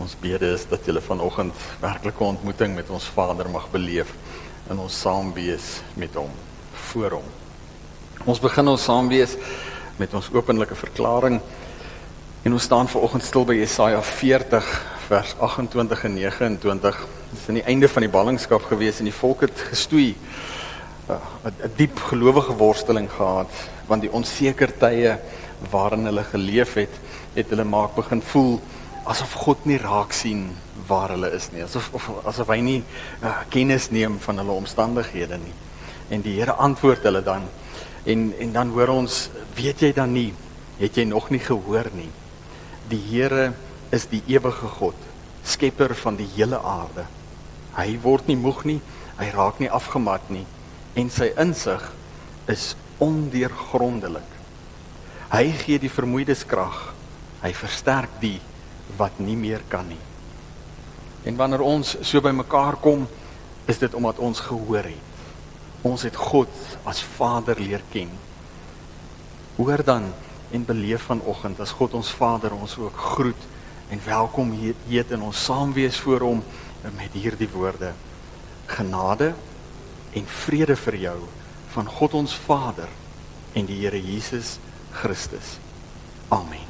Ons bede is dat julle vanoggend werklike ontmoeting met ons Vader mag beleef en ons saam wees met hom voor hom. Ons begin ons saam wees met ons openlike verklaring en ons staan vanoggend stil by Jesaja 40 vers 28 en 29. Dit is aan die einde van die ballingskap gewees en die volk het gestoei uh, 'n diep gelowige worsteling gehad want die onseker tye waarin hulle geleef het, het hulle maak begin voel asof God nie raak sien waar hulle is nie, asof of, asof hy nie uh, kennis neem van hulle omstandighede nie. En die Here antwoord hulle dan en en dan hoor ons, weet jy dan nie, het jy nog nie gehoor nie. Die Here is die ewige God, skepper van die hele aarde. Hy word nie moeg nie, hy raak nie afgemat nie en sy insig is ondeurgrondelik. Hy gee die vermoeides krag. Hy versterk die wat nie meer kan nie. En wanneer ons so by mekaar kom, is dit omdat ons gehoor het. Ons het God as Vader leer ken. Hoor dan en beleef vanoggend as God ons Vader ons ook groet en welkom hier eet in ons saam wees voor hom met hierdie woorde. Genade en vrede vir jou van God ons Vader en die Here Jesus Christus. Amen.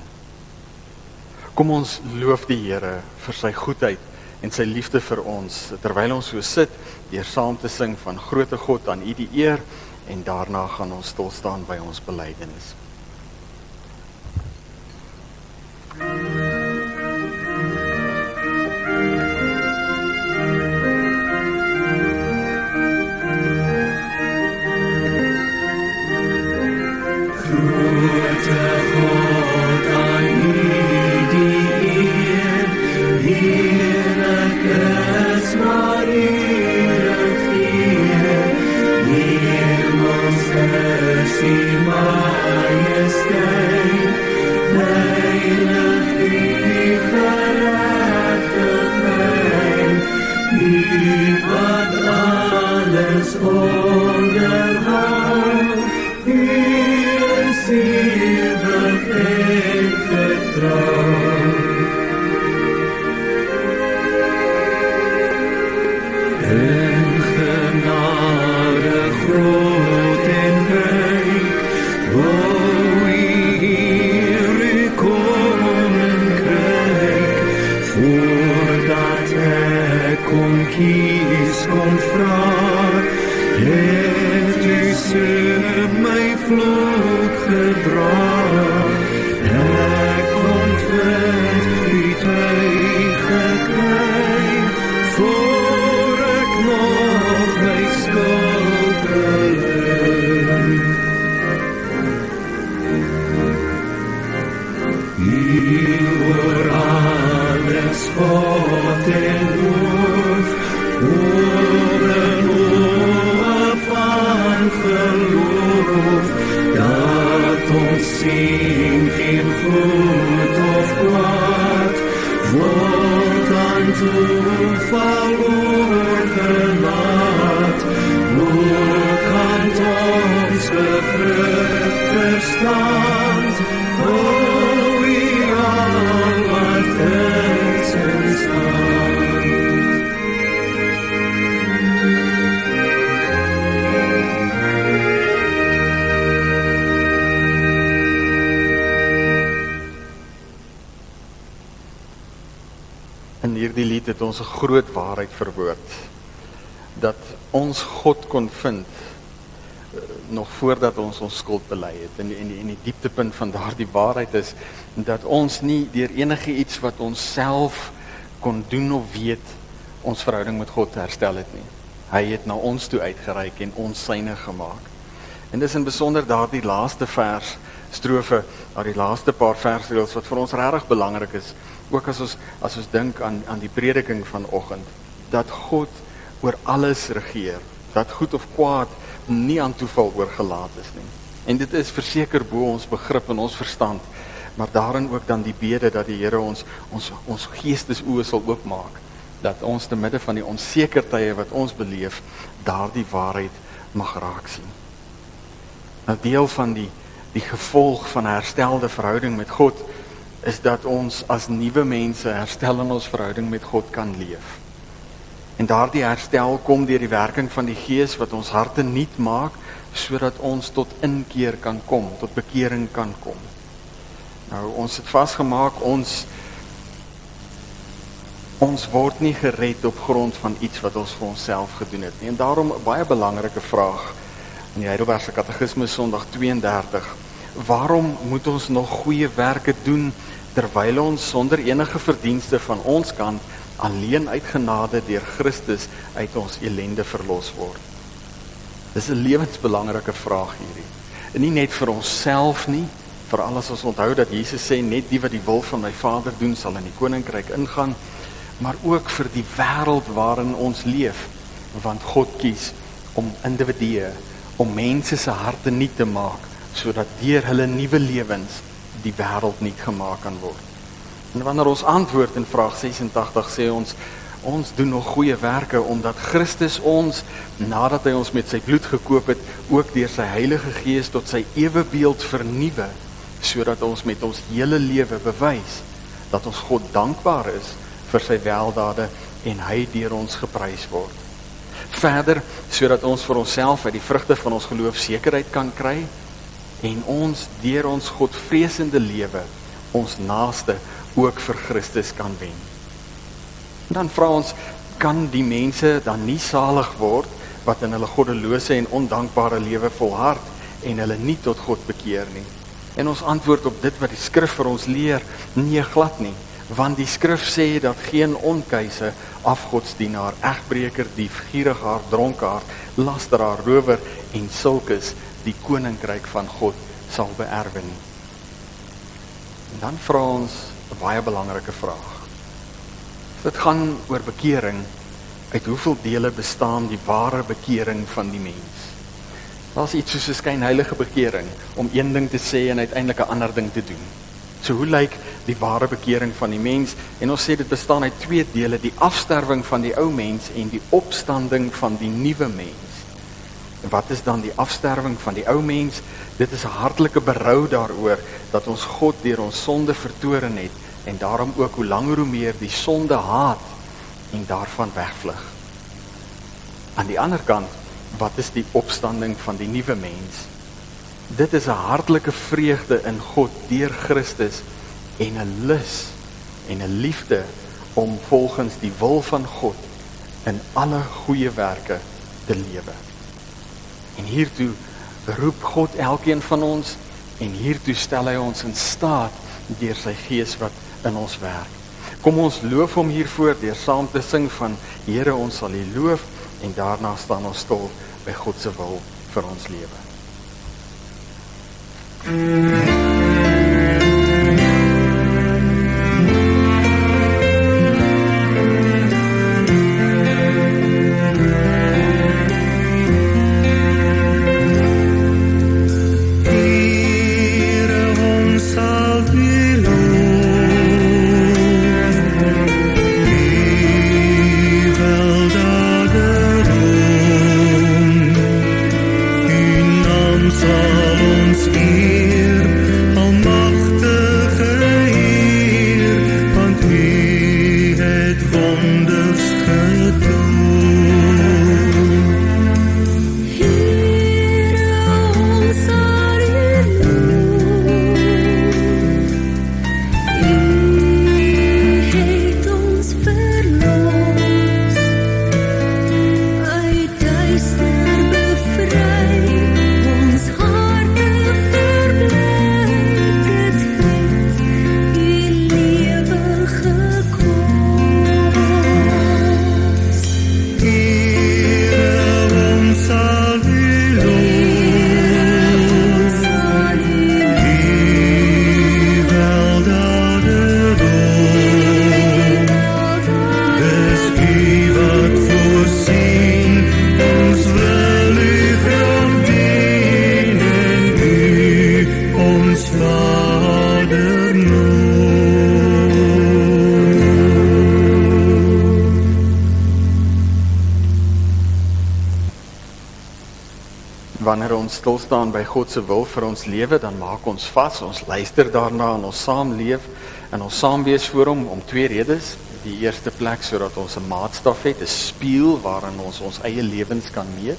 Kom ons loof die Here vir sy goedheid en sy liefde vir ons terwyl ons so sit deur saam te sing van groote God aan U die eer en daarna gaan ons stil staan by ons belydenis. Ons 'n groot waarheid verwoord dat ons God kon vind eh, nog voordat ons ons skuld bely het en en die, die dieptepunt van daardie waarheid is dat ons nie deur enige iets wat ons self kon doen of weet ons verhouding met God herstel het nie. Hy het na ons toe uitgereik en ons syne gemaak. En dis in besonder daardie laaste vers strofe, daardie laaste paar versreëls wat vir ons regtig belangrik is ook as ons as ons dink aan aan die prediking vanoggend dat God oor alles regeer, dat goed of kwaad nie aan toeval oorgelaat is nie. En dit is verseker bo ons begrip en ons verstand, maar daarin ook dan die bede dat die Here ons ons ons geestesoë sal oopmaak dat ons te midde van die onseker tye wat ons beleef, daardie waarheid mag raak sien. 'n Deel van die die gevolg van 'n herstelde verhouding met God is dat ons as nuwe mense herstel in ons verhouding met God kan leef. En daardie herstel kom deur die werking van die Gees wat ons harte nuut maak sodat ons tot inkeer kan kom, tot bekering kan kom. Nou ons het vasgemaak ons ons word nie gered op grond van iets wat ons vir onsself gedoen het nie. En daarom 'n baie belangrike vraag in die Heidelbergse Katekismus Sondag 32. Waarom moet ons nog goeie werke doen terwyl ons sonder enige verdienste van ons kant alleen uit genade deur Christus uit ons elende verlos word? Dis 'n lewensbelangrike vraag hierdie. En nie net vir onsself nie, veral as ons onthou dat Jesus sê net die wat die wil van my Vader doen sal in die koninkryk ingaan, maar ook vir die wêreld waarin ons leef, want God kies om individue, om mense se harte nuut te maak sodat deur hulle nuwe lewens die wêreld nuut gemaak kan word. En wanneer ons antwoord in vraag 86 sê ons ons doen nog goeie werke omdat Christus ons nadat hy ons met sy bloed gekoop het ook deur sy Heilige Gees tot sy ewe beeld vernuwe sodat ons met ons hele lewe bewys dat ons God dankbaar is vir sy weldade en hy deur ons geprys word. Verder sodat ons vir onsself uit die vrugte van ons geloof sekerheid kan kry en ons deur ons Godvreesende lewe ons naaste ook vir Christus kan wen. En dan vra ons kan die mense dan nie salig word wat in hulle goddelose en ondankbare lewe volhard en hulle nie tot God bekeer nie. En ons antwoord op dit wat die skrif vir ons leer, nee glad nie, want die skrif sê dat geen onkeuse, afgodsdienaar, egbreker, dief, gierigaar, dronkaard, lasteraar, rower en sulkes die koninkryk van God sal beerwe nie. En dan vra ons 'n baie belangrike vraag. Dit gaan oor bekering. Uit hoeveel dele bestaan die ware bekering van die mens? Daar's iets soos 'n skynheilige bekering om een ding te sê en uiteindelik 'n ander ding te doen. So hoe lyk die ware bekering van die mens? En ons sê dit bestaan uit twee dele: die afsterwing van die ou mens en die opstanding van die nuwe mens. Wat is dan die afsterwing van die ou mens? Dit is 'n hartlike berou daaroor dat ons God deur ons sonde vertoren het en daarom ook hoe langer hoe meer die sonde haat en daarvan wegvlug. Aan die ander kant, wat is die opstanding van die nuwe mens? Dit is 'n hartlike vreugde in God deur Christus en 'n lus en 'n liefde om volgens die wil van God in alle goeie werke te lewe. En hiertoe roep God elkeen van ons en hiertoe stel hy ons in staat deur sy gees wat in ons werk. Kom ons loof hom hiervoor deur saam te sing van Here ons sal U loof en daarna staan ons stil by God se wil vir ons lewe. Mm God se wil vir ons lewe, dan maak ons vas, ons luister daarna en ons saamleef En ons saam wees voor hom om twee redes. Die eerste plek sodat ons 'n maatstaf het, 'n spieël waarin ons ons eie lewens kan meet.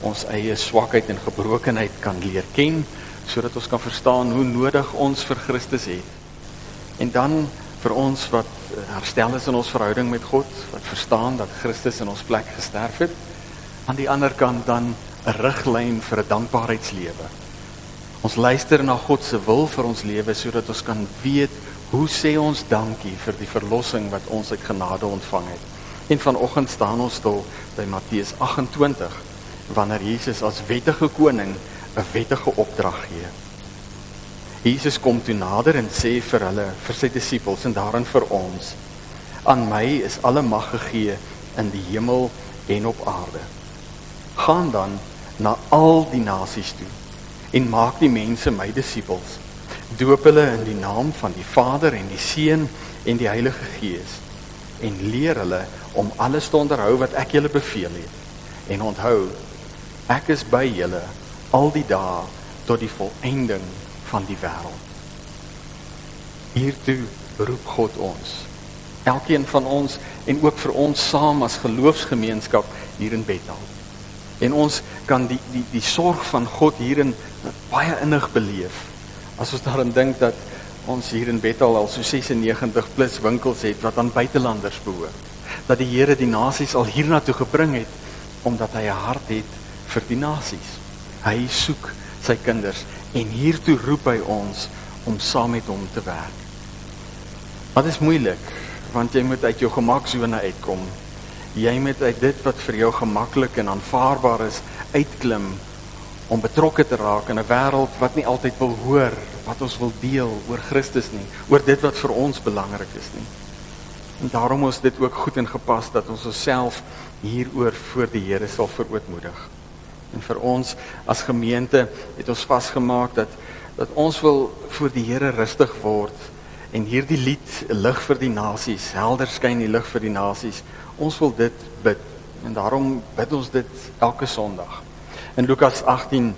Ons eie swakheid en gebrokenheid kan leer ken sodat ons kan verstaan hoe nodig ons vir Christus het. En dan vir ons wat herstel is in ons verhouding met God, wat verstaan dat Christus in ons plek gesterf het, aan die ander kant dan 'n riglyn vir 'n dankbaarheidslewe. Ons luister na God se wil vir ons lewe sodat ons kan weet hoe sê ons dankie vir die verlossing wat ons uit genade ontvang het. En vanoggend staan ons stil by Matteus 28 wanneer Jesus as wettige koning 'n wettige opdrag gee. Jesus kom toe nader en sê vir hulle, vir sy disippels en daarin vir ons: "Aan my is alle mag gegee in die hemel en op aarde." Gaan dan na al die nasies toe en maak die mense my disippels. Doop hulle in die naam van die Vader en die Seun en die Heilige Gees en leer hulle om alles te onderhou wat ek julle beveel het. En onthou, ek is by julle al die dae tot die volëinding van die wêreld. Hiertoe roep God ons. Elkeen van ons en ook vir ons saam as geloofsgemeenskap hier in Bethel en ons kan die die die sorg van God hierin baie innig beleef. As ons daaraan dink dat ons hier in Bethel al so 96 plus winkels het wat aan buitelanders behoort. Dat die Here die nasies al hiernatoe gebring het omdat hy 'n hart het vir die nasies. Hy soek sy kinders en hiertoe roep hy ons om saam met hom te werk. Wat is moeilik want jy moet uit jou gemaksone uitkom jy moet uit dit wat vir jou gemaklik en aanvaarbaar is uitklim om betrokke te raak in 'n wêreld wat nie altyd wil hoor wat ons wil deel oor Christus nie, oor dit wat vir ons belangrik is nie. En daarom is dit ook goed en gepas dat ons osself hieroor voor die Here sal verootmoedig. En vir ons as gemeente het ons vasgemaak dat dat ons wil voor die Here rustig word en hierdie lied lig vir die nasies, helder skyn die lig vir die nasies Ons wil dit bid en daarom bid ons dit elke Sondag. In Lukas 18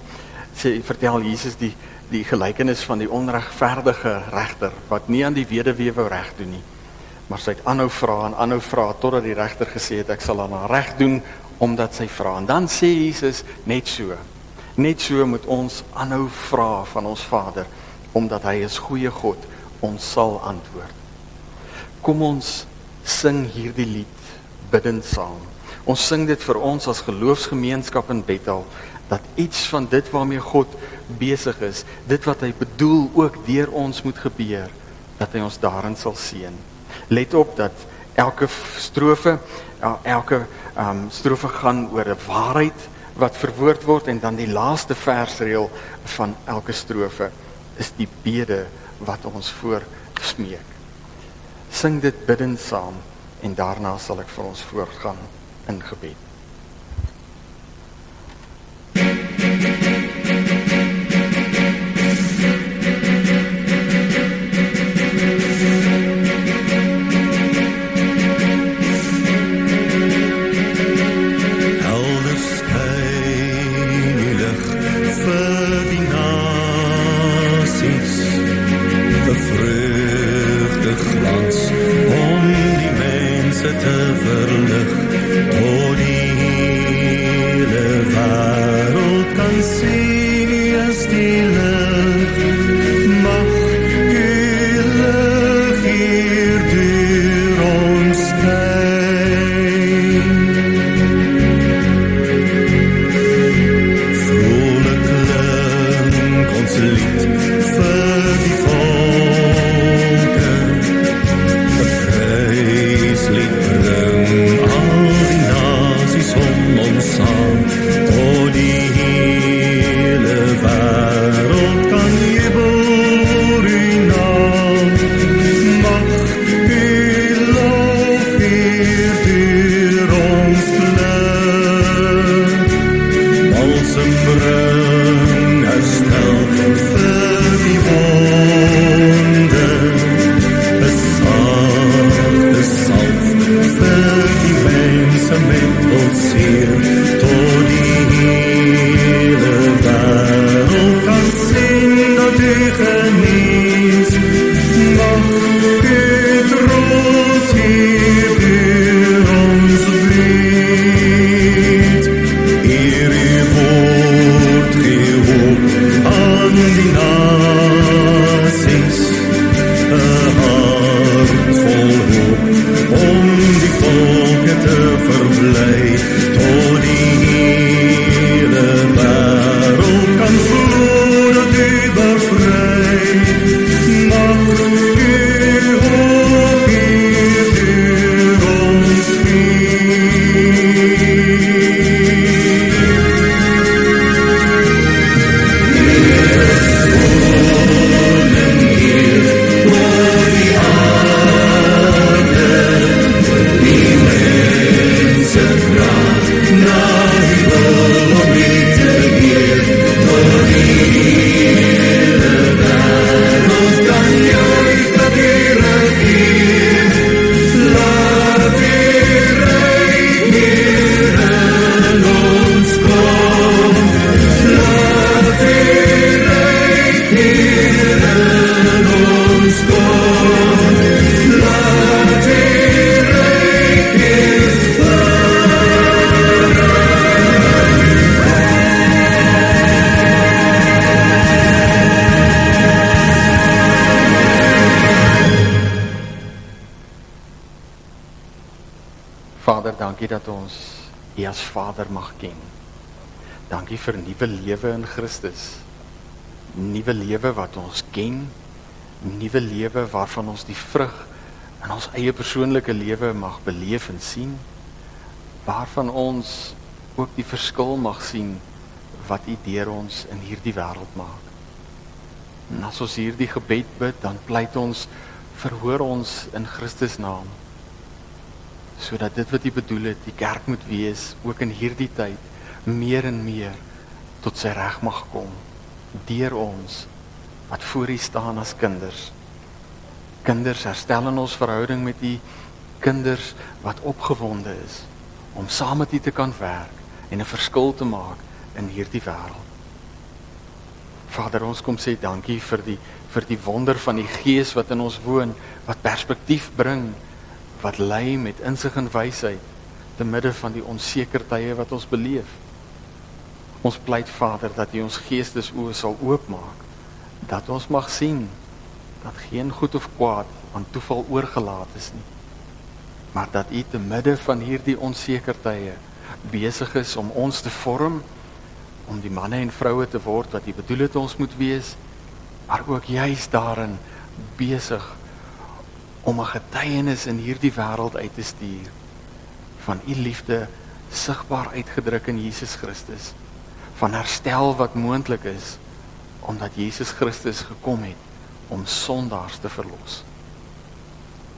sê vertel Jesus die die gelykenis van die onregverdige regter wat nie aan die weduwee wou reg doen nie. Maar sy het aanhou vra en aanhou vra totdat die regter gesê het ek sal aan haar reg doen omdat sy vra. En dan sê Jesus net so. Net so moet ons aanhou vra van ons Vader omdat hy is goeie God, ons sal antwoord. Kom ons sing hierdie lied bidend saam. Ons sing dit vir ons as geloofsgemeenskap in Bethel dat iets van dit waarmee God besig is, dit wat hy bedoel ook deur ons moet gebeur, dat hy ons daarin sal seën. Let op dat elke strofe, elke ehm um, strofe gaan oor 'n waarheid wat verwoord word en dan die laaste versreël van elke strofe is die bede wat ons voor smeek. Sing dit bidend saam en daarna sal ek vir ons voortgaan in gebed. Lüge mag ken. Dankie vir nuwe lewe in Christus. Nuwe lewe wat ons ken, nuwe lewe waarvan ons die vrug in ons eie persoonlike lewe mag beleef en sien. Waarvan ons ook die verskil mag sien wat U deur ons in hierdie wêreld maak. En as ons hierdie gebed bid, dan pleit ons verhoor ons in Christus naam. Sodat dit wat U bedoel het, die kerk moet wees ook in hierdie tyd meer en meer tot sy reg mag kom deur ons wat voor U staan as kinders. Kinders herstel in ons verhouding met U kinders wat opgewonde is om saam met U te kan werk en 'n verskil te maak in hierdie wêreld. Vader, ons kom sê dankie vir die vir die wonder van die Gees wat in ons woon, wat perspektief bring, wat lei met insig en wysheid te midde van die onseker tye wat ons beleef. Ons pleit Vader dat U ons geestesoë sal oopmaak, dat ons mag sien dat geen goed of kwaad aan toeval oorgelaat is nie, maar dat U te midde van hierdie onseker tye besig is om ons te vorm om die manne en vroue te word wat U bedoel het ons moet wees, maar ook juis daarin besig om 'n getuienis in hierdie wêreld uit te stuur van U liefde sigbaar uitgedruk in Jesus Christus, van herstel wat moontlik is omdat Jesus Christus gekom het om sondaars te verlos.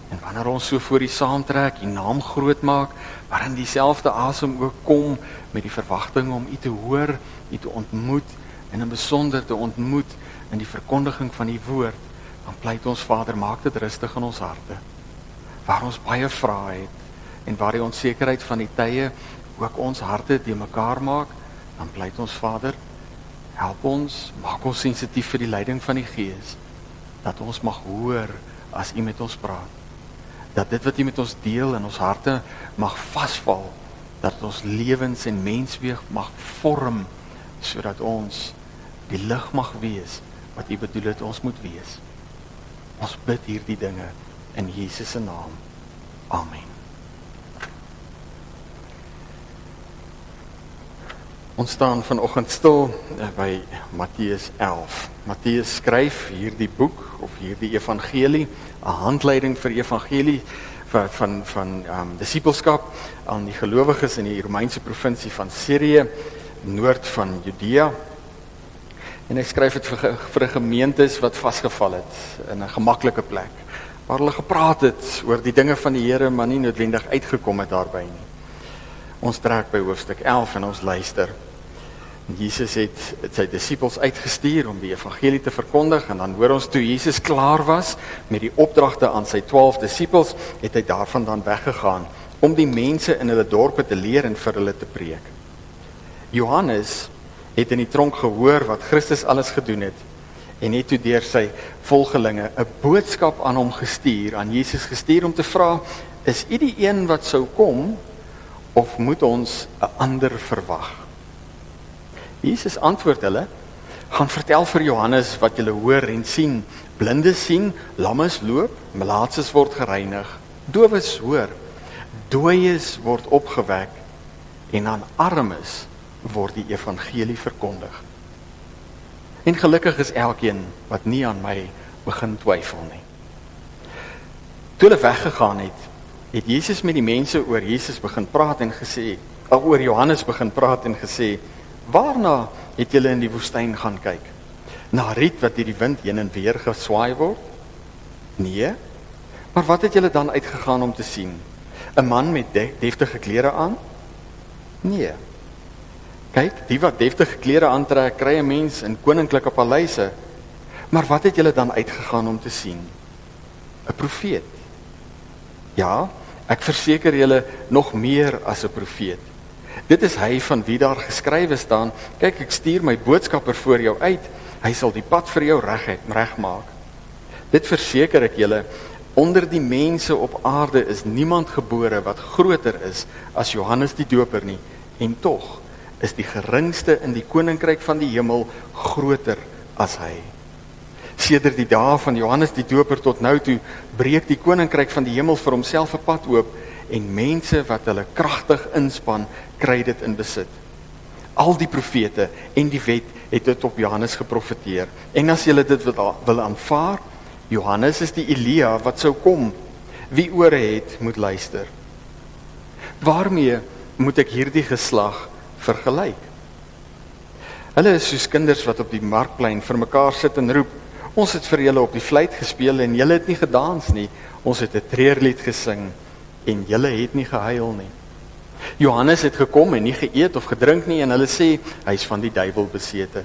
En wanneer ons so voor U saamtrek, U naam groot maak, waarin dieselfde asem ook kom met die verwagting om U te hoor, U te ontmoet en in besonder te ontmoet in die verkondiging van U woord, dan pleit ons Vader, maak dit rustig in ons harte. Waar ons baie vrae het en waar die onsekerheid van die tye ook ons harte te mekaar maak, dan pleit ons Vader, help ons, maak ons sensitief vir die leiding van die Gees dat ons mag hoor as U met ons praat dat dit wat U met ons deel in ons harte mag vasval, dat ons lewens en mensweeg mag vorm sodat ons die lig mag wees wat U bedoel het ons moet wees. Ons bid hierdie dinge in Jesus se naam. Amen. Ons staan vanoggend stil eh, by Matteus 11. Matteus skryf hierdie boek of hierdie evangelie 'n handleiding vir evangelie van van van ehm um, disipelskap aan die gelowiges in die Romeinse provinsie van Sirië noord van Judea. En hy skryf dit vir vir 'n gemeentes wat vasgevall het in 'n gemaklike plek waar hulle gepraat het oor die dinge van die Here maar nie noodwendig uitgekom het daarbey nie. Ons trek by hoofstuk 11 en ons luister. Jesus het sy disippels uitgestuur om die evangelie te verkondig en dan hoor ons toe Jesus klaar was met die opdragte aan sy 12 disippels, het hy daarvan dan weggegaan om die mense in hulle dorpe te leer en vir hulle te preek. Johannes het in die tronk gehoor wat Christus alles gedoen het en het toe deur sy volgelinge 'n boodskap aan hom gestuur, aan Jesus gestuur om te vra: "Is U die een wat sou kom of moet ons 'n ander verwag?" Jesus antwoord hulle: "Gaan vertel vir Johannes wat julle hoor en sien. Blindes sien, lammes loop, malaatses word gereinig, dowes hoor, dooies word opgewek en aan armes word die evangelie verkondig." En gelukkig is elkeen wat nie aan my begin twyfel nie. Toe hulle weggegaan het, het Jesus met die mense oor Jesus begin praat en gesê, oor Johannes begin praat en gesê, Waarna het julle in die woestyn gaan kyk? Na riet wat deur die wind heen en weer geswaai word? Nee. Maar wat het julle dan uitgegaan om te sien? 'n Man met deftige klere aan? Nee. Kyk, die wat deftige klere aantrek, kry 'n mens in koninklike paleise. Maar wat het julle dan uitgegaan om te sien? 'n Profeet. Ja, ek verseker julle nog meer as 'n profeet. Dit is hy van wie daar geskrywe staan: "Kyk, ek stuur my boodskapper voor jou uit. Hy sal die pad vir jou regheid regmaak." Dit verseker ek julle, onder die mense op aarde is niemand gebore wat groter is as Johannes die Doper nie, en tog is die geringste in die koninkryk van die hemel groter as hy. Sedert die dae van Johannes die Doper tot nou toe breek die koninkryk van die hemel vir homself 'n pad oop en mense wat hulle kragtig inspann, kry dit in besit. Al die profete en die wet het dit op Johannes geprofeteer. En as jy dit wil, wil aanvaar, Johannes is die Elia wat sou kom. Wie ore het, moet luister. Waarmee moet ek hierdie geslag vergelyk? Hulle is soos kinders wat op die markplein vir mekaar sit en roep: "Ons het vir julle op die fluit gespeel en julle het nie gedans nie. Ons het 'n treurlied gesing en julle het nie gehuil nie." Johannes het gekom en nie geëet of gedrink nie en hulle sê hy's van die duiwel besete.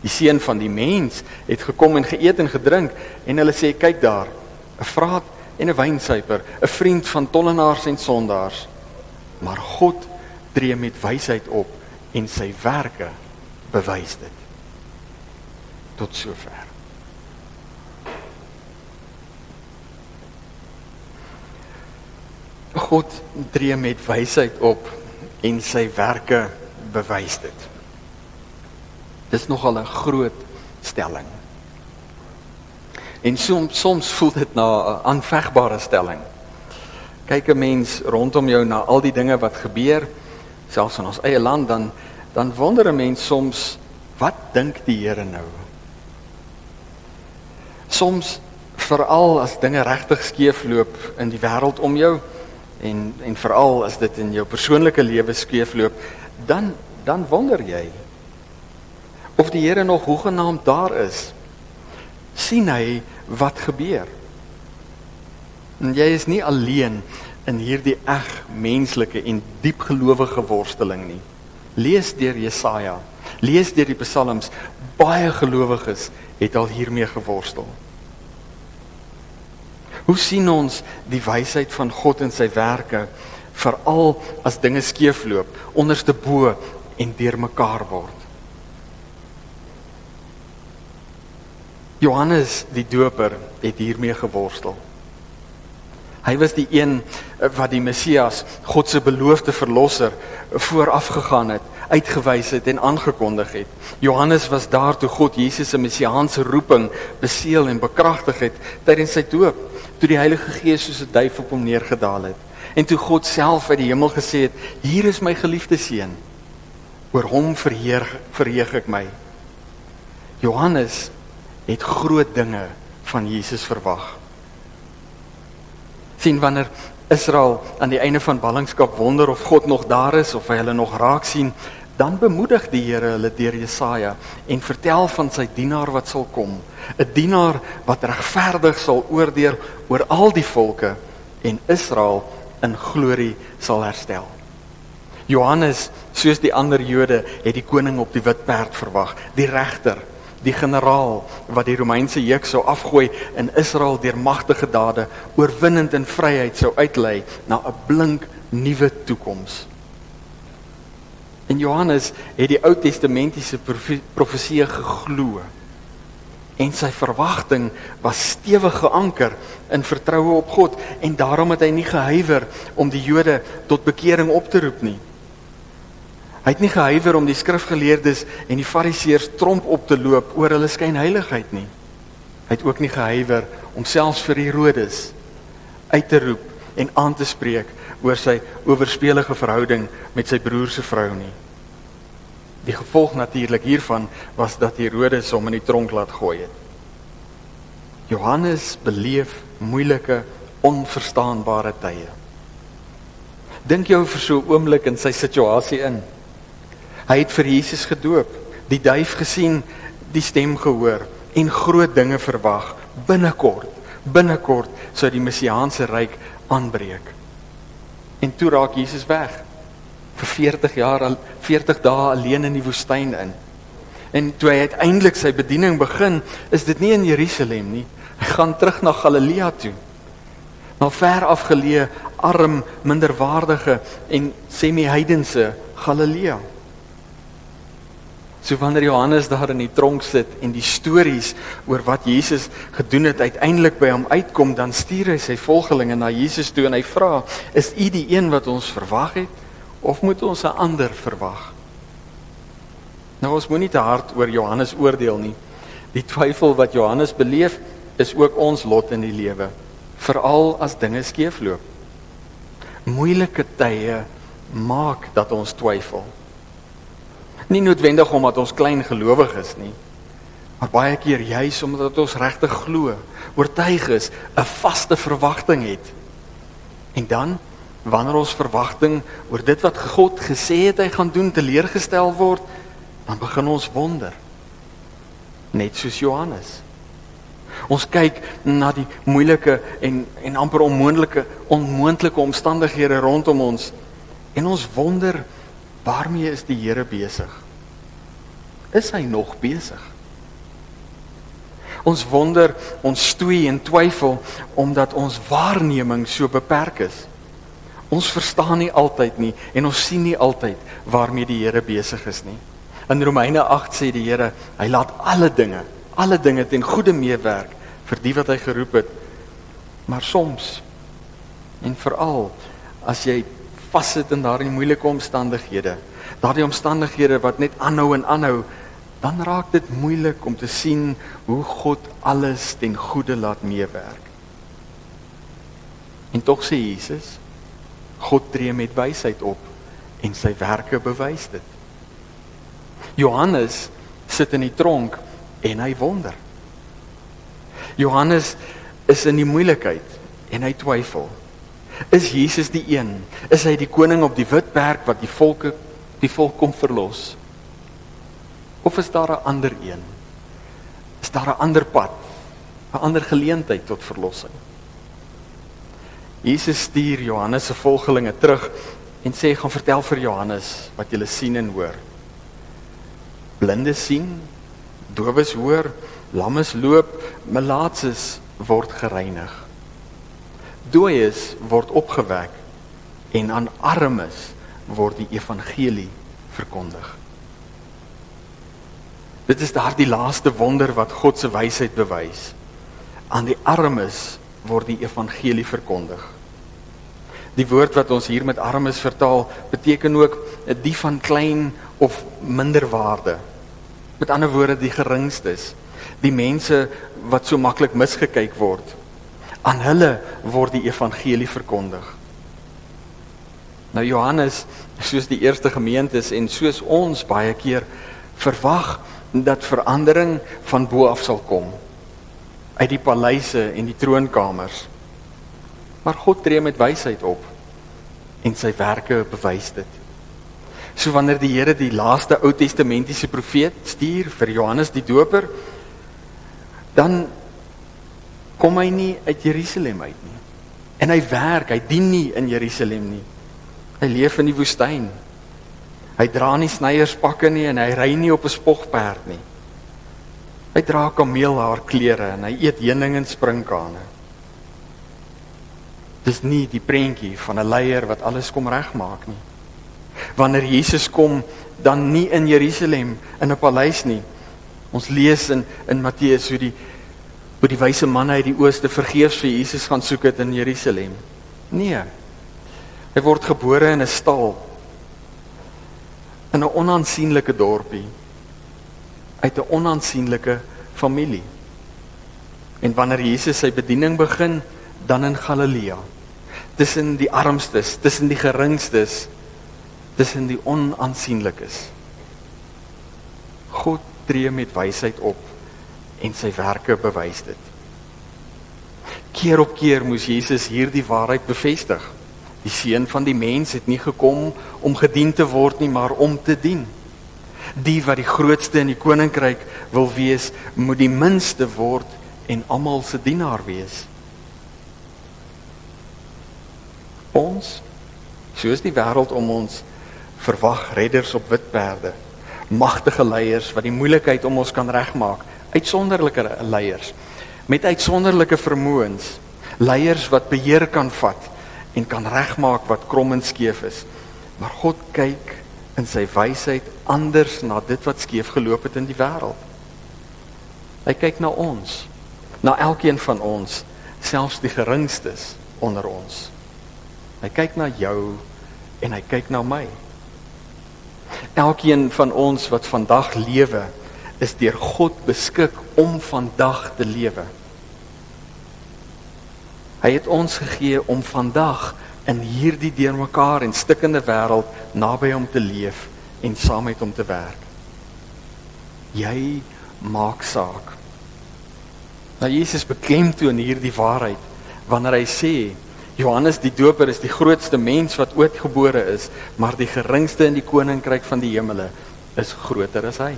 Die seun van die mens het gekom en geëet en gedrink en hulle sê kyk daar, 'n vraat en 'n wynsuiper, 'n vriend van tollenaars en sondaars. Maar God tree met wysheid op en sy werke bewys dit. Tot sover. God tree met wysheid op en sy werke bewys dit. Dis nogal 'n groot stelling. En soms soms voel dit na 'n aanvegbare stelling. Kyk 'n mens rondom jou na al die dinge wat gebeur, selfs in ons eie land dan dan wonder 'n mens soms wat dink die Here nou? Soms veral as dinge regtig skeefloop in die wêreld om jou en en veral as dit in jou persoonlike lewe skeefloop, dan dan wonder jy of die Here nog hoegenaamd daar is. sien hy wat gebeur? En jy is nie alleen in hierdie eg menslike en diepgelowige worsteling nie. Lees deur Jesaja, lees deur die psalms, baie gelowiges het al hiermee geworstel. Hoe sien ons die wysheid van God en sy werke veral as dinge skeefloop, onderste bo en deurmekaar word? Johannes die Doper het hiermee geworstel. Hy was die een eh, wat die Messias, God se beloofde verlosser, vooraf gegaan het, uitgewys het en aangekondig het. Johannes was daar toe God Jesus se messiaanse roeping beseël en bekragtig het tydens sy doop, toe die Heilige Gees soos 'n duif op hom neergedaal het. En toe God self uit die hemel gesê het: "Hier is my geliefde seun. Oor hom verheer verheug ek my." Johannes het groot dinge van Jesus verwag. Sien wanneer Israel aan die einde van ballingskap wonder of God nog daar is of hy hulle nog raak sien, dan bemoedig die Here hulle deur Jesaja en vertel van sy dienaar wat sal kom, 'n dienaar wat regverdig sal oordeel oor al die volke en Israel in glorie sal herstel. Johannes, soos die ander Jode, het die koning op die wit perd verwag, die regter die generaal wat die Romeinse juk sou afgooi in Israel deur magtige dade oorwinnend in vryheid sou uitlei na 'n blink nuwe toekoms. En Johannes het die Ou Testamentiese profeseë geglo. En sy verwagting was stewig geanker in vertroue op God en daarom het hy nie gehuiwer om die Jode tot bekering op te roep nie. Hy het nie gehuiwer om die skrifgeleerdes en die fariseërs tromp op te loop oor hulle skynheiligheid nie. Hy het ook nie gehuiwer om selfs vir Herodes uit te roep en aan te spreek oor sy oorspelige verhouding met sy broer se vrou nie. Die gevolg natuurlik hiervan was dat Herodes hom in die tronk laat gooi het. Johannes beleef moeilike, onverstaanbare tye. Dink jou vir so 'n oomblik in sy situasie in. Hy het vir Jesus gedoop, die duif gesien, die stem gehoor en groot dinge verwag. Binnekort, binnekort sou die messiaanse ryk aanbreek. En toe raak Jesus weg vir 40 jaar al 40 dae alleen in die woestyn in. En toe hy uiteindelik sy bediening begin, is dit nie in Jerusalem nie. Hy gaan terug na Galilea toe. Na ver afgeleë, arm, minderwaardige en semi-heidense Galilea. So wanneer Johannes daar in die tronk sit en die stories oor wat Jesus gedoen het uiteindelik by hom uitkom, dan stuur hy sy volgelinge na Jesus toe en hy vra: "Is u die een wat ons verwag het of moet ons 'n ander verwag?" Nou ons moenie te hard oor Johannes oordeel nie. Die twyfel wat Johannes beleef, is ook ons lot in die lewe, veral as dinge skeefloop. Moeilike tye maak dat ons twyfel. Nie noodwendig omdat ons klein gelowig is nie, maar baie keer juis omdat ons regtig glo, oortuig is, 'n vaste verwagting het. En dan wanneer ons verwagting oor dit wat God gesê het hy gaan doen teleurgestel word, dan begin ons wonder. Net soos Johannes. Ons kyk na die moeilike en en amper onmoontlike onmoontlike omstandighede rondom ons en ons wonder waarmee is die Here besig? Is hy nog besig? Ons wonder, ons stoei en twyfel omdat ons waarneming so beperk is. Ons verstaan nie altyd nie en ons sien nie altyd waarmee die Here besig is nie. In Romeine 8 sê die Here, hy laat alle dinge, alle dinge ten goeie meewerk vir die wat hy geroep het. Maar soms en veral as jy vassit in daardie moeilike omstandighede, daardie omstandighede wat net aanhou en aanhou, dan raak dit moeilik om te sien hoe God alles ten goeie laat meewerk. En tog sê Jesus, God tree met wysheid op en sy werke bewys dit. Johannes sit in die tronk en hy wonder. Johannes is in die moeilikheid en hy twyfel. Is Jesus die een? Is hy die koning op die wit berg wat die volke die volk kom verlos? Of is daar 'n ander een? Is daar 'n ander pad? 'n Ander geleentheid tot verlossing? Jesus stuur Johannes se volgelinge terug en sê gaan vertel vir Johannes wat julle sien en hoor. Blindes sien, dowes hoor, lammes loop, malaatses word gereinig. Dooies word opgewek en aan armes word die evangelie verkondig. Dit is daardie laaste wonder wat God se wysheid bewys. Aan die armes word die evangelie verkondig. Die woord wat ons hier met armes vertaal, beteken ook die van klein of minder waarde. Met ander woorde die geringstes, die mense wat so maklik misgekyk word. Aan hulle word die evangelie verkondig. Nou Johannes, soos die eerste gemeentes en soos ons baie keer verwag dat verandering van bo af sal kom uit die paleise en die troonkamers. Maar God tree met wysheid op en sy werke bewys dit. So wanneer die Here die laaste Ou Testamentiese profeet stuur vir Johannes die Doper, dan kom hy nie uit Jerusalem uit nie. En hy werk, hy dien nie in Jerusalem nie. Hy leef in die woestyn. Hy dra nie snyierspakke nie en hy ry nie op 'n spogperd nie. Hy dra kameelhaar klere en hy eet heuning en sprinkane. Dis nie die prentjie van 'n leier wat alles kom regmaak nie. Wanneer Jesus kom, dan nie in Jerusalem in 'n paleis nie. Ons lees in in Matteus hoe die hoe die wyse manne uit die ooste vergeefs vir Jesus gaan soek het in Jerusalem. Nee. Hy word gebore in 'n stal in 'n onaansienlike dorpie uit 'n onaansienlike familie. En wanneer Jesus sy bediening begin, dan in Galilea. Tussen die armstes, tussen die geringstes, tussen die onaansienlikes. God tree met wysheid op en sy werke bewys dit. Keer op keer moes Jesus hierdie waarheid bevestig. Die seun van die mens het nie gekom om gedien te word nie, maar om te dien. Die wat die grootste in die koninkryk wil wees, moet die minste word en almal se dienaar wees. Ons, soos die wêreld om ons, verwag redders op wit perde, magtige leiers wat die moeilikheid om ons kan regmaak, uitsonderlike leiers met uitsonderlike vermoëns, leiers wat beheer kan vat en kan regmaak wat krom en skeef is. Maar God kyk in sy wysheid anders na dit wat skeef geloop het in die wêreld. Hy kyk na ons, na elkeen van ons, selfs die geringstes onder ons. Hy kyk na jou en hy kyk na my. Elkeen van ons wat vandag lewe, is deur God beskik om vandag te lewe. Hy het ons gegee om vandag in hierdie deurmekaar en stikkende wêreld naby hom te leef en saam met hom te werk. Jy maak saak. Nou Jesus beklemtoon hierdie waarheid wanneer hy sê Johannes die Doper is die grootste mens wat ooit gebore is, maar die geringste in die koninkryk van die hemele is groter as hy.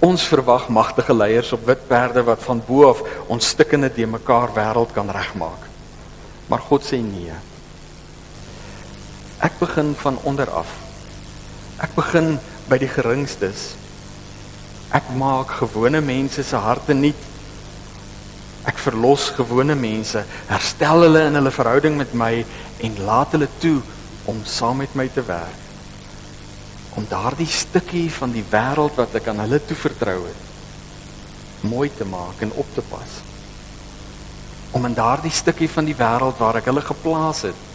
Ons verwag magtige leiers op wit perde wat van bo af ons stikkende de mekaar wêreld kan regmaak. Maar God sê nee. Ek begin van onder af. Ek begin by die geringstes. Ek maak gewone mense se harte nuut. Ek verlos gewone mense, herstel hulle in hulle verhouding met my en laat hulle toe om saam met my te werk. Om daardie stukkie van die wêreld wat ek aan hulle toevertrou het, mooi te maak en op te pas. Om in daardie stukkie van die wêreld waar ek hulle geplaas het,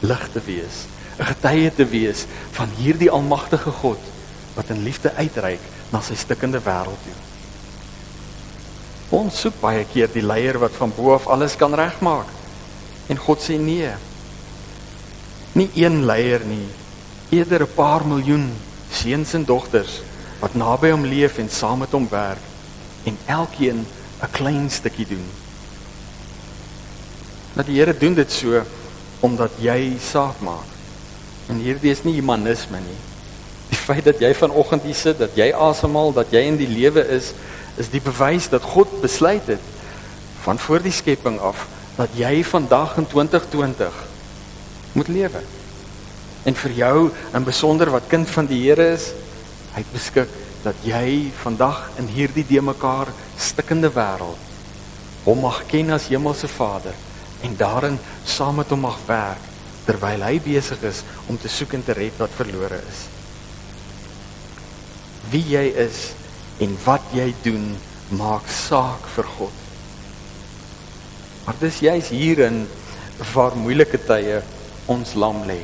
lig te wees, 'n getuie te wees van hierdie almagtige God wat in liefde uitreik na sy stikkende wêreld toe. Ons soek baie keer die leier wat van bo af alles kan regmaak. En God sê nee. Nie een leier nie, eerder 'n paar miljoen seuns en dogters wat naby hom leef en saam met hom werk en elkeen 'n klein stukkie doen. Dat die Here doen dit so omdat jy saak maak. En hierdie is nie humanisme nie. Die feit dat jy vanoggend hier sit, dat jy asemhaal, dat jy in die lewe is, is die bewys dat God besluit het van voor die skepping af dat jy vandag in 2020 moet lewe. En vir jou in besonder wat kind van die Here is, hy het beskik dat jy vandag in hierdie de mekaar stikkende wêreld hom mag ken as hemelse Vader en daarin saam met hom mag werk terwyl hy besig is om te soek en te red wat verlore is. Wie jy is en wat jy doen maak saak vir God. Maar dis juis hierin waar moeilike tye ons lam lê.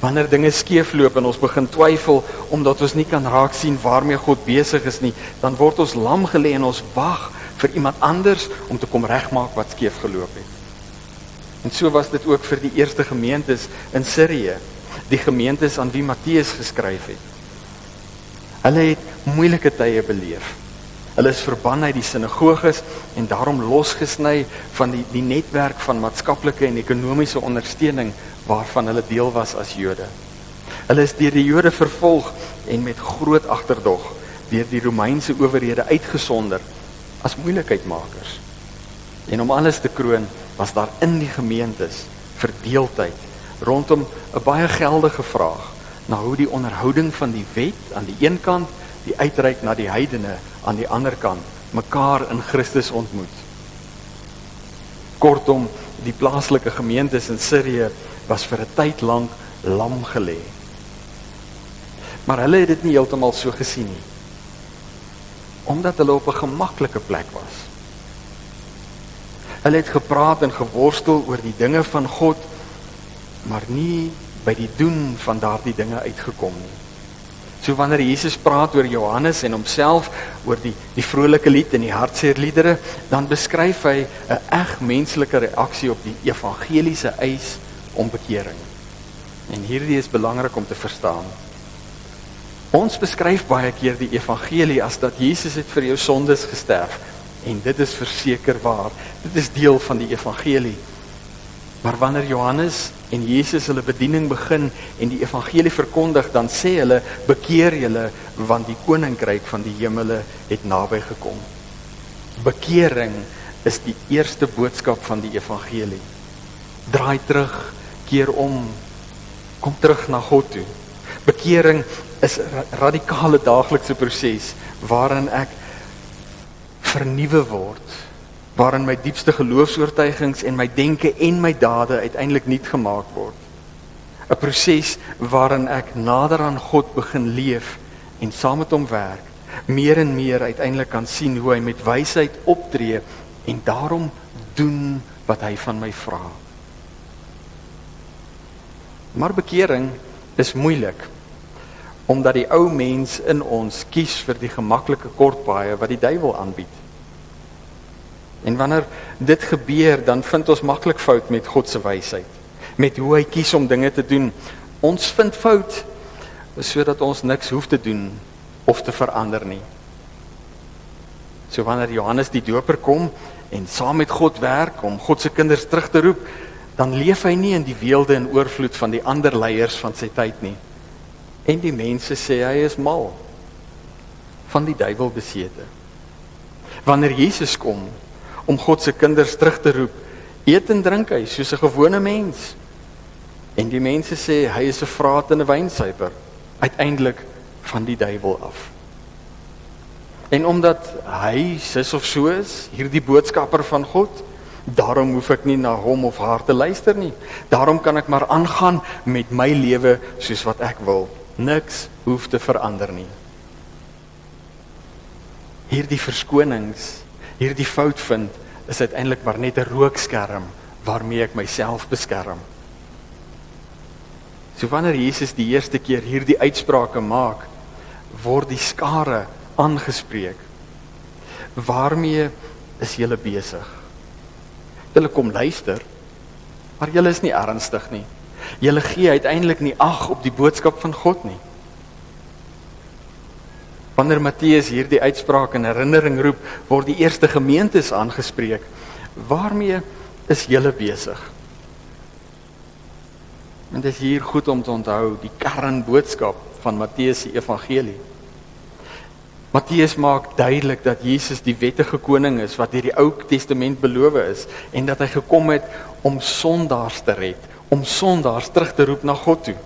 Wanneer dinge skeefloop en ons begin twyfel omdat ons nie kan raak sien waarmee God besig is nie, dan word ons lam gelê en ons wag vir iemand anders om te kom regmaak wat skeef geloop het. En so was dit ook vir die eerste gemeentes in Sirië, die gemeentes aan wie Matteus geskryf het. Hulle het moeilike tye beleef. Hulle is verban uit die sinagoges en daarom losgesny van die die netwerk van maatskaplike en ekonomiese ondersteuning waarvan hulle deel was as Jode. Hulle is deur die Jode vervolg en met groot agterdog deur die Romeinse owerhede uitgesonder as moeilikheidmakers. En om alles te kroon, was daar in die gemeentes verdeeldheid rondom 'n baie geldige vraag na hoe die onderhouding van die wet aan die een kant die uitreik na die heidene aan die ander kant mekaar in Christus ontmoet. Kortom, die plaaslike gemeentes in Sirië was vir 'n tyd lank lam gelê. Maar hulle het dit nie heeltemal so gesien nie. Omdat hulle op 'n gemaklike plek was. Hulle het gepraat en geworstel oor die dinge van God, maar nie by die doen van daardie dinge uitgekom nie. So wanneer Jesus praat oor Johannes en homself oor die die vrolike lied en die hartseer liedere, dan beskryf hy 'n eg menslike reaksie op die evangeliese eis om bekering. En hierdie is belangrik om te verstaan. Ons beskryf baie keer die evangelie as dat Jesus het vir jou sondes gesterf en dit is verseker waar. Dit is deel van die evangelie. Maar wanneer Johannes en Jesus hulle bediening begin en die evangelie verkondig, dan sê hulle: "Bekeer julle, want die koninkryk van die hemele het naby gekom." Bekering is die eerste boodskap van die evangelie. Draai terug, keer om, kom terug na God toe. Bekering is 'n radikale daaglikse proses waarin ek vernuwe word waarin my diepste geloofs-oortuigings en my denke en my dade uiteindelik nuut gemaak word. 'n Proses waarin ek nader aan God begin leef en saam met hom werk, meer en meer uiteindelik kan sien hoe hy met wysheid optree en daarom doen wat hy van my vra. Maar bekering is moeilik omdat die ou mens in ons kies vir die gemaklike kortpaaie wat die duiwel aanbied. En wanneer dit gebeur, dan vind ons maklik fout met God se wysheid, met hoe hy kies om dinge te doen. Ons vind fout sodat ons niks hoef te doen of te verander nie. So wanneer Johannes die Doper kom en saam met God werk om God se kinders terug te roep, dan leef hy nie in die weelde en oorvloed van die ander leiers van sy tyd nie. En die mense sê hy is mal van die duiwel besete. Wanneer Jesus kom om God se kinders terug te roep, eet en drink hy soos 'n gewone mens. En die mense sê hy is 'n vraat en 'n wynsuiper, uiteindelik van die duiwel af. En omdat hy sis of so is, hierdie boodskapper van God, daarom hoef ek nie na hom of haar te luister nie. Daarom kan ek maar aangaan met my lewe soos wat ek wil. Niks hoef te verander nie. Hierdie verskonings, hierdie fout vind, is uiteindelik maar net 'n rookskerm waarmee ek myself beskerm. So wanneer Jesus die eerste keer hierdie uitsprake maak, word die skare aangespreek. Waarmee is julle besig? Hulle kom luister, maar julle is nie ernstig nie. Julle gee uiteindelik nie ag op die boodskap van God nie. Wanneer Matteus hierdie uitspraak in herinnering roep, word die eerste gemeentes aangespreek. Waarmee is julle besig? En dit is hier goed om te onthou die kernboodskap van Matteus se evangelie. Matteus maak duidelik dat Jesus die wettige koning is wat deur die Ou Testament beloof is en dat hy gekom het om sondaars te red, om sondaars terug te roep na God toe.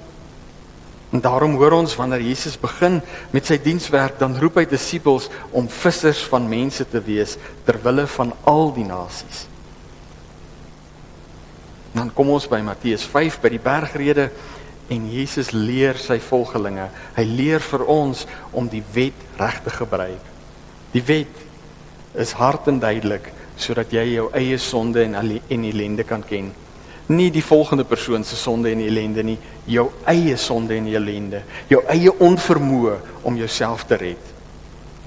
En daarom hoor ons wanneer Jesus begin met sy dienswerk, dan roep hy disippels om vissers van mense te wees ter wille van al die nasies. Dan kom ons by Matteus 5 by die bergrede en Jesus leer sy volgelinge. Hy leer vir ons om die wet reg te gebruik. Die wet is hard en duidelik sodat jy jou eie sonde en en ellende kan ken nie die volgende persoon se sonde en ellende nie, jou eie sonde en ellende, jou eie onvermoë om jouself te red.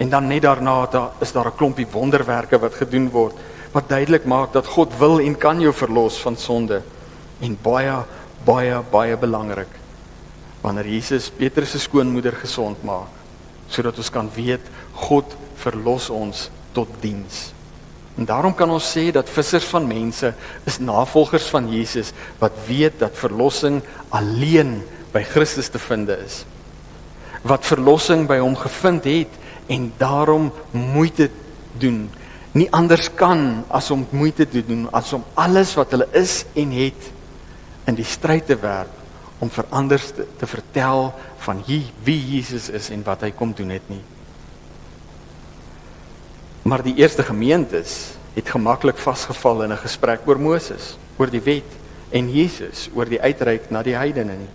En dan net daarna daar is daar 'n klompie wonderwerke wat gedoen word wat duidelik maak dat God wil en kan jou verlos van sonde. En baie baie baie belangrik wanneer Jesus Petrus se skoonmoeder gesond maak sodat ons kan weet God verlos ons tot diens. En daarom kan ons sê dat vissers van mense is navolgers van Jesus wat weet dat verlossing alleen by Christus te vind is. Wat verlossing by hom gevind het en daarom moeite doen. Nie anders kan as om moeite te doen as om alles wat hulle is en het in die stryd te werp om vir ander te, te vertel van wie Jesus is en wat hy kom doen het nie. Maar die eerste gemeentes het gemaklik vasgeval in 'n gesprek oor Moses, oor die wet en Jesus oor die uitreik na die heidene nie.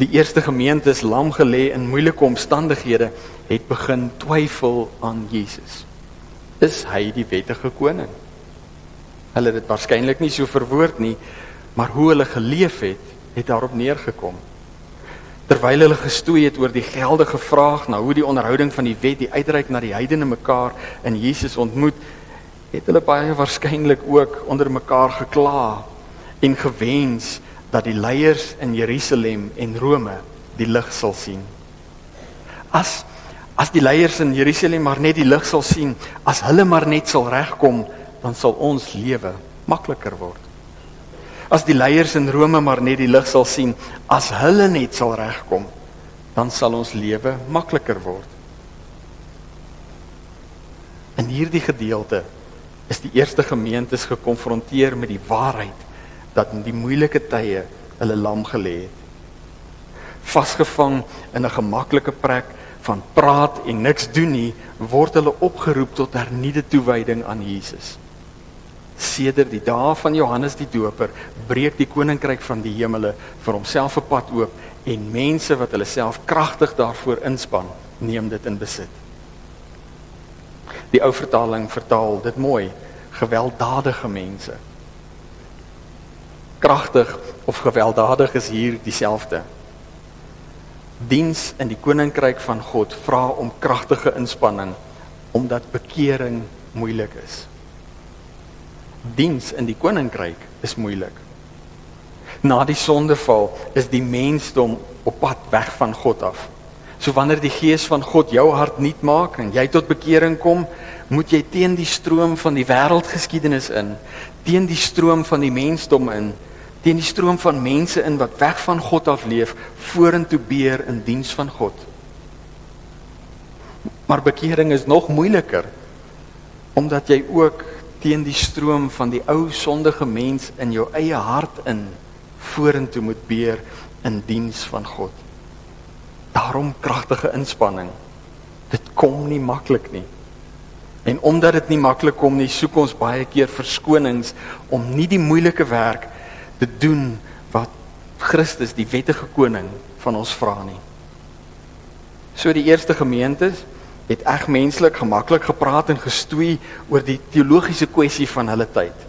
Die eerste gemeentes lam gelê in moeilike omstandighede het begin twyfel aan Jesus. Is hy die wettige koning? Hulle het dit waarskynlik nie so verwoord nie, maar hoe hulle geleef het, het daarop neergekom terwyl hulle gestoei het oor die geldige vraag na hoe die onderhouding van die wet die uitreik na die heidene mekaar in Jesus ontmoet, het hulle baie waarskynlik ook onder mekaar gekla en gewens dat die leiers in Jerusalem en Rome die lig sal sien. As as die leiers in Jerusalem maar net die lig sal sien, as hulle maar net sal regkom, dan sal ons lewe makliker word as die leiers in Rome maar net die lig sal sien, as hulle net sal regkom, dan sal ons lewe makliker word. In hierdie gedeelte is die eerste gemeentes gekonfronteer met die waarheid dat in die moeilike tye hulle lam gelê het. Vasgevang in 'n gemaklike plek van praat en niks doen nie, word hulle opgeroep tot hernieude toewyding aan Jesus sedert die dae van Johannes die Doper breek die koninkryk van die hemele vir homself 'n pad oop en mense wat hulle self kragtig daarvoor inspann, neem dit in besit. Die ou vertaling vertaal dit mooi, gewelddadige mense. Kragtig of gewelddadig is hier dieselfde. Diens in die koninkryk van God vra om kragtige inspanning omdat bekering moeilik is. Diens in die koninkryk is moeilik. Na die sondeval is die mensdom op pad weg van God af. So wanneer die gees van God jou hart nuut maak en jy tot bekering kom, moet jy teen die stroom van die wêreldgeskiedenis in, teen die stroom van die mensdom in, teen die stroom van mense in wat weg van God af leef, vorentoe beer in diens van God. Maar bekering is nog moeiliker omdat jy ook teen die stroom van die ou sondige mens in jou eie hart in vorentoe moet beer in diens van God. Daarom kragtige inspanning. Dit kom nie maklik nie. En omdat dit nie maklik kom nie, soek ons baie keer verskonings om nie die moeilike werk te doen wat Christus, die wettige koning, van ons vra nie. So die eerste gemeentes het eg menslik gemaklik gepraat en gestoei oor die teologiese kwessie van hulle tyd.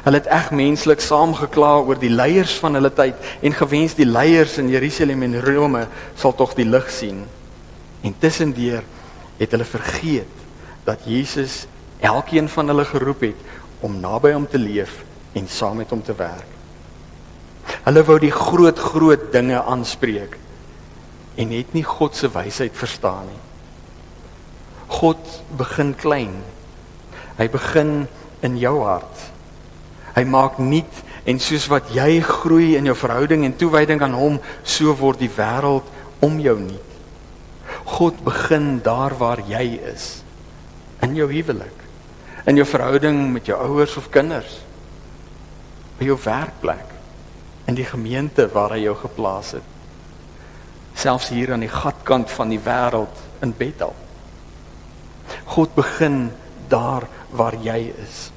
Hulle het eg menslik saamgekla oor die leiers van hulle tyd en gewens die leiers in Jerusalem en Rome sal tog die lig sien. En tussendeur het hulle vergeet dat Jesus elkeen van hulle geroep het om naby hom te leef en saam met hom te werk. Hulle wou die groot groot dinge aanspreek en het nie God se wysheid verstaan nie. God begin klein. Hy begin in jou hart. Hy maak nuut en soos wat jy groei in jou verhouding en toewyding aan hom, so word die wêreld om jou nuut. God begin daar waar jy is in jou huwelik, in jou verhouding met jou ouers of kinders, by jou werkplek, in die gemeente waar hy jou geplaas het. Selfs hier aan die gatkant van die wêreld in Bethel. God begin daar waar jy is.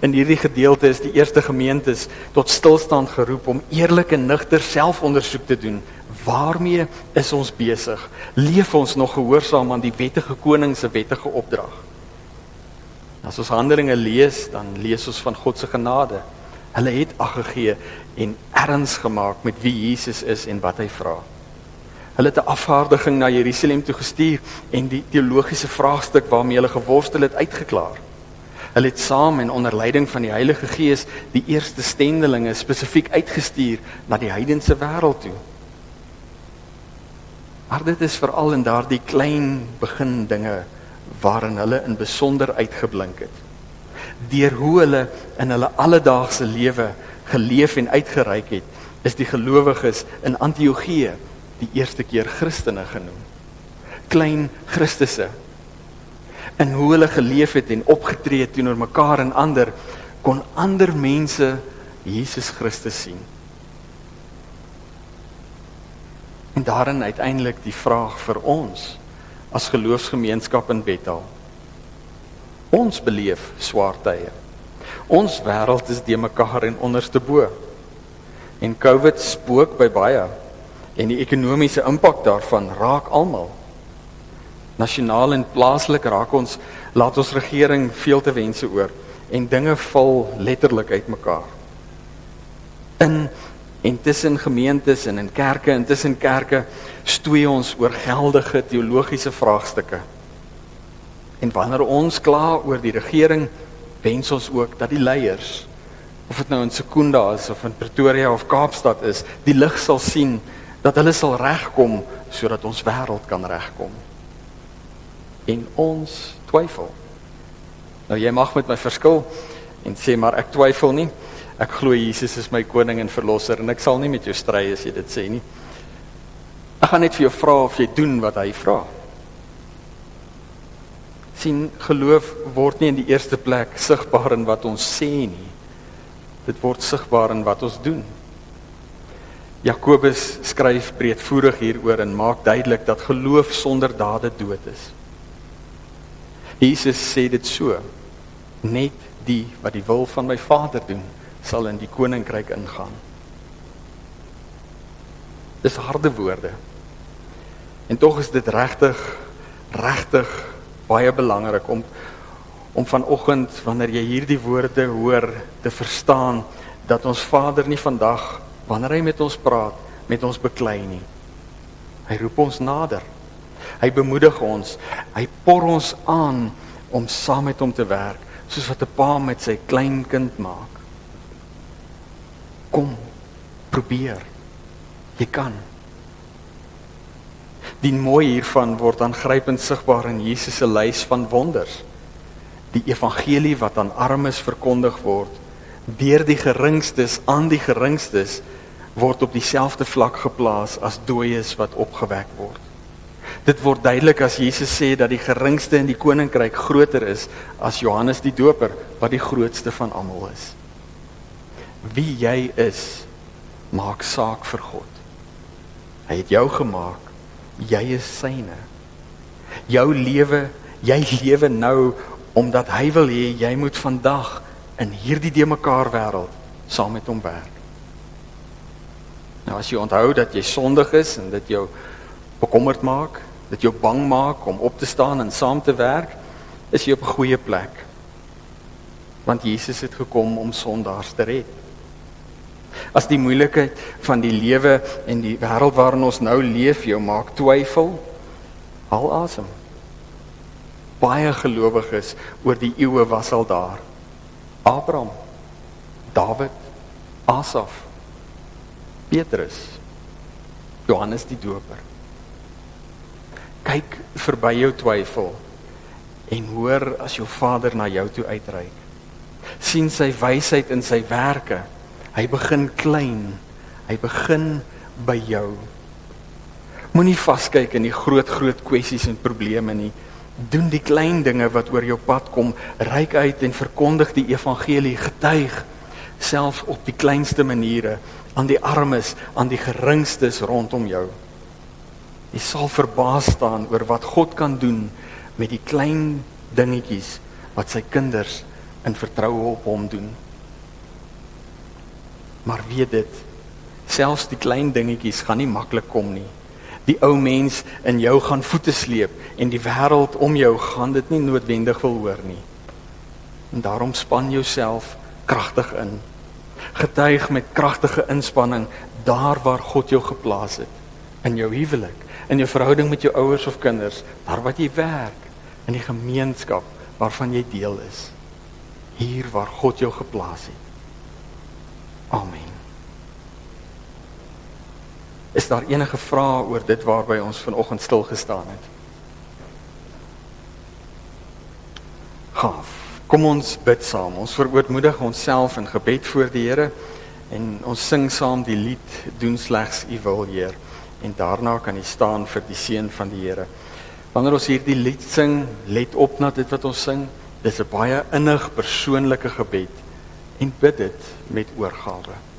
In hierdie gedeelte is die eerste gemeentes tot stilstand geroep om eerlik en nugter selfondersoek te doen waarmee is ons besig? Leef ons nog gehoorsaam aan die wettige koning se wettige opdrag? As ons Handelinge lees, dan lees ons van God se genade. Hulle het ag gegee en erns gemaak met wie Jesus is en wat hy vra. Hulle het 'n afvaardiging na Jerusalem toe gestuur en die teologiese vraagstuk waarmee hulle geworstel het uitgeklaar. Hulle het saam en onder leiding van die Heilige Gees die eerste stendelinge spesifiek uitgestuur na die heidense wêreld toe. Maar dit is veral in daardie klein begin dinge waarin hulle in besonder uitgeblink het. Deur hoe hulle in hulle alledaagse lewe geleef en uitgereik het, is die gelowiges in Antiochië die eerste keer Christene genoem. Klein Christusse. In hoe hulle geleef het en opgetree het teenoor mekaar en ander, kon ander mense Jesus Christus sien. En daarin uiteindelik die vraag vir ons as geloofsgemeenskap in Bethel. Ons beleef swaar tye. Ons wêreld is de mekaar en onderste bo. En COVID spook by baie en die ekonomiese impak daarvan raak almal. Nasionaal en plaaslik raak ons laat ons regering veel te wense oor en dinge val letterlik uitmekaar. In en tussen gemeentes en in kerke en tussen kerke stoei ons oor geldige teologiese vraagstukke. En wanneer ons kla oor die regering, wens ons ook dat die leiers of dit nou in Sekunda is of in Pretoria of Kaapstad is, die lig sal sien dat hulle sal regkom sodat ons wêreld kan regkom. En ons twyfel. Nou jy mag met my verskil en sê maar ek twyfel nie. Ek glo Jesus is my koning en verlosser en ek sal nie met jou stry as jy dit sê nie. Ek gaan net vir jou vra of jy doen wat hy vra. sien geloof word nie in die eerste plek sigbaar in wat ons sê nie. Dit word sigbaar in wat ons doen. Jakobus skryf breedvoerig hieroor en maak duidelik dat geloof sonder dade dood is. Jesus sê dit so: Net die wat die wil van my Vader doen, sal in die koninkryk ingaan. Dis harde woorde. En tog is dit regtig regtig baie belangrik om om vanoggend wanneer jy hierdie woorde hoor te verstaan dat ons Vader nie vandag wanneer hy met ons praat met ons beklei nie. Hy roep ons nader. Hy bemoedig ons. Hy por ons aan om saam met hom te werk soos wat 'n pa met sy klein kind maak. Kom, probeer. Jy kan. Die mooi hiervan word aangrypend sigbaar in Jesus se lys van wonders. Die evangelie wat aan armes verkondig word deur die geringstes aan die geringstes word op dieselfde vlak geplaas as dooies wat opgewek word. Dit word duidelik as Jesus sê dat die geringste in die koninkryk groter is as Johannes die Doper wat die grootste van almal is. Wie jy is, maak saak vir God. Hy het jou gemaak. Jy is syne. Jou lewe, jy lewe nou omdat hy wil hê jy moet vandag in hierdie de mekaar wêreld saam met hom werk. Nou as jy onthou dat jy sondig is en dit jou bekommerd maak, dit jou bang maak om op te staan en saam te werk, is jy op 'n goeie plek. Want Jesus het gekom om sondaars te red. As die moeilikheid van die lewe en die wêreld waarin ons nou leef jou maak twyfel, haal asem. Baie gelowiges oor die eeue was al daar. Abraham, Dawid, Asaf, Petrus, Johannes die Doper. Kyk verby jou twyfel en hoor as jou Vader na jou toe uitreik. sien sy wysheid in sy werke. Hy begin klein. Hy begin by jou. Moenie vaskyk in die groot groot kwessies en probleme nie. Doen die klein dinge wat oor jou pad kom, reik uit en verkondig die evangelie, getuig selfs op die kleinste maniere aan die armes, aan die geringstes rondom jou. Jy sal verbaas staan oor wat God kan doen met die klein dingetjies wat sy kinders in vertroue op hom doen. Maar weet dit, selfs die klein dingetjies gaan nie maklik kom nie. Die ou mens in jou gaan voete sleep en die wêreld om jou gaan dit nie noodwendig wil hoor nie. En daarom span jouself kragtig in. Getuig met kragtige inspanning daar waar God jou geplaas het in jou huwelik, in jou verhouding met jou ouers of kinders, daar wat jy werk, in die gemeenskap waarvan jy deel is. Hier waar God jou geplaas het. Amen. Is daar enige vrae oor dit waarby ons vanoggend stil gestaan het? Gaaf. Kom ons bid saam. Ons verootmoedig onsself in gebed voor die Here en ons sing saam die lied doen slegs U wil, Heer en daarna kan jy staan vir die seën van die Here. Wanneer ons hierdie lied sing, let op na dit wat ons sing. Dit is 'n baie innig persoonlike gebed en bid dit met oorgawe.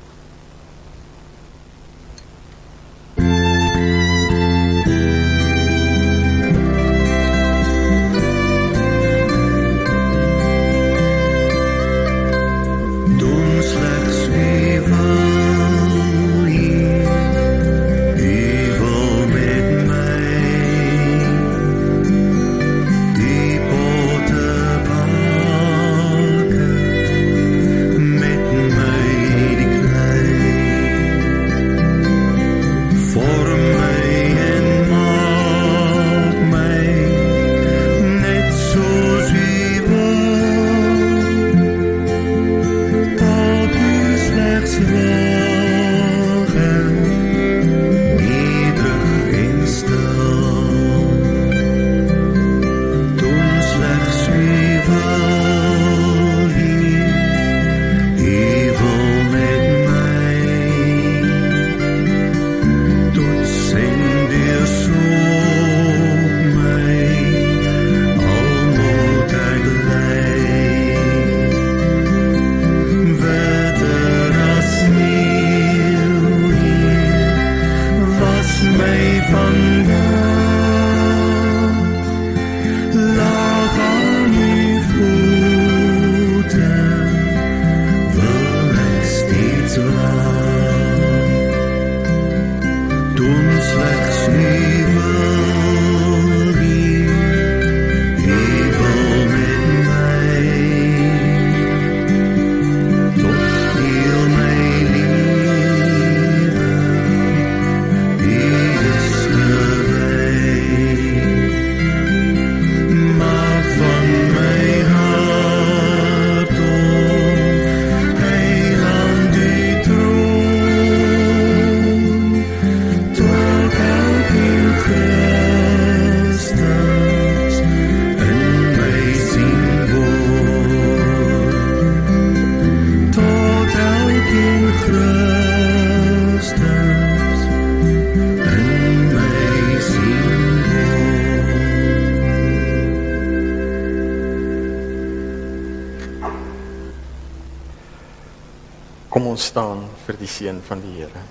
Die seën van die Here.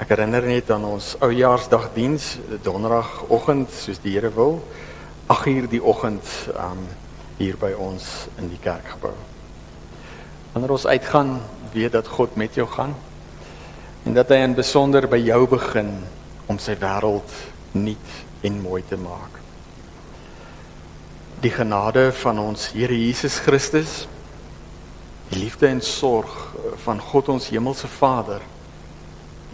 Ek herinner net aan ons oujaarsdagdiens donderdagoggend soos die Here wil 8uur die oggend um hier by ons in die kerkgebou. Wanneer ons uitgaan, weet dat God met jou gaan en dat hy in besonder by jou begin om sy wêreld nuut en mooi te maak. Die genade van ons Here Jesus Christus, die liefde en sorg van God ons hemelse Vader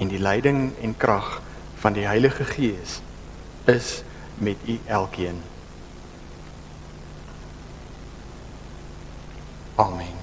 en die leiding en krag van die Heilige Gees is met u elkeen. Amen.